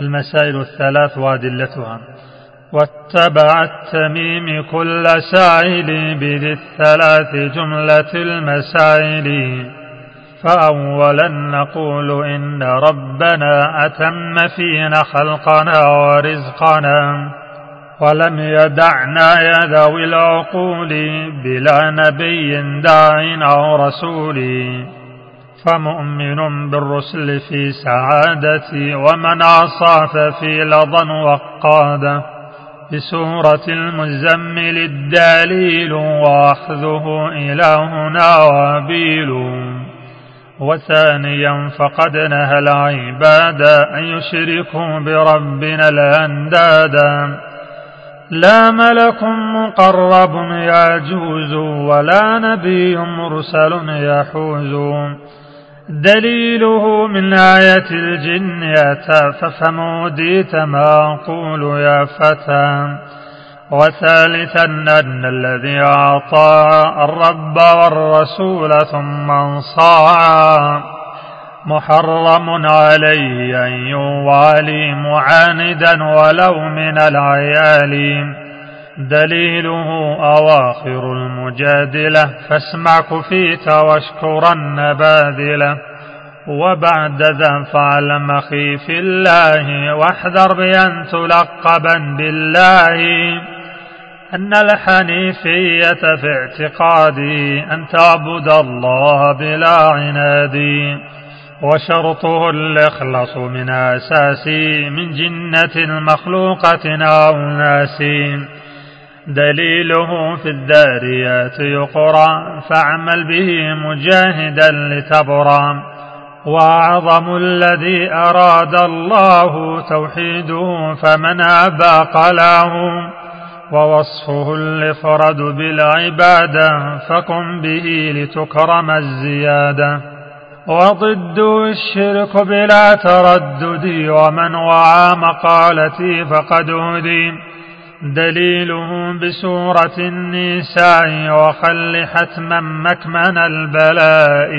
المسائل الثلاث وأدلتها. واتبع التميم كل سائل بذي الثلاث جملة المسائل. فأولا نقول إن ربنا أتم فينا خلقنا ورزقنا ولم يدعنا يا ذوي العقول بلا نبي داع أو رسول. فمؤمن بالرسل في سعادتي ومن عصى ففي لظى وقادة بسورة المزمل الدليل وأخذه إلهنا وابيل. وثانيا فقد نهى العباد أن يشركوا بربنا الأندادا لا ملك مقرب يجوز ولا نبي مرسل يحوز. دليله من آية الجن يأتى ففموديت ما أقول يا فتى. وثالثا أن الذي أعطى الرب والرسول ثم انصاع. محرم عليه أن يوالي معاندا ولو من العيال. دليله أواخر المجادلة فاسمع كفيت واشكرا باذلة وبعد ذا فاعلم أخي في الله واحذر بأن تلقبا بالله. أن الحنيفية في اعتقادي أن تعبد الله بلا عناد وشرطه الإخلاص من أساسي من جنة مخلوقة أو ناس دليله في الداريات يقرى فاعمل به مجاهدا لتبرى وأعظم الذي أراد الله توحيده فمن أبى قلاه ووصفه الإفراد بالعبادة فقم به لتكرم الزيادة وضد الشرك بلا تردد ومن وعى مقالتي فقد هدي دليله بسورة النساء وخل حتما مكمن البلاء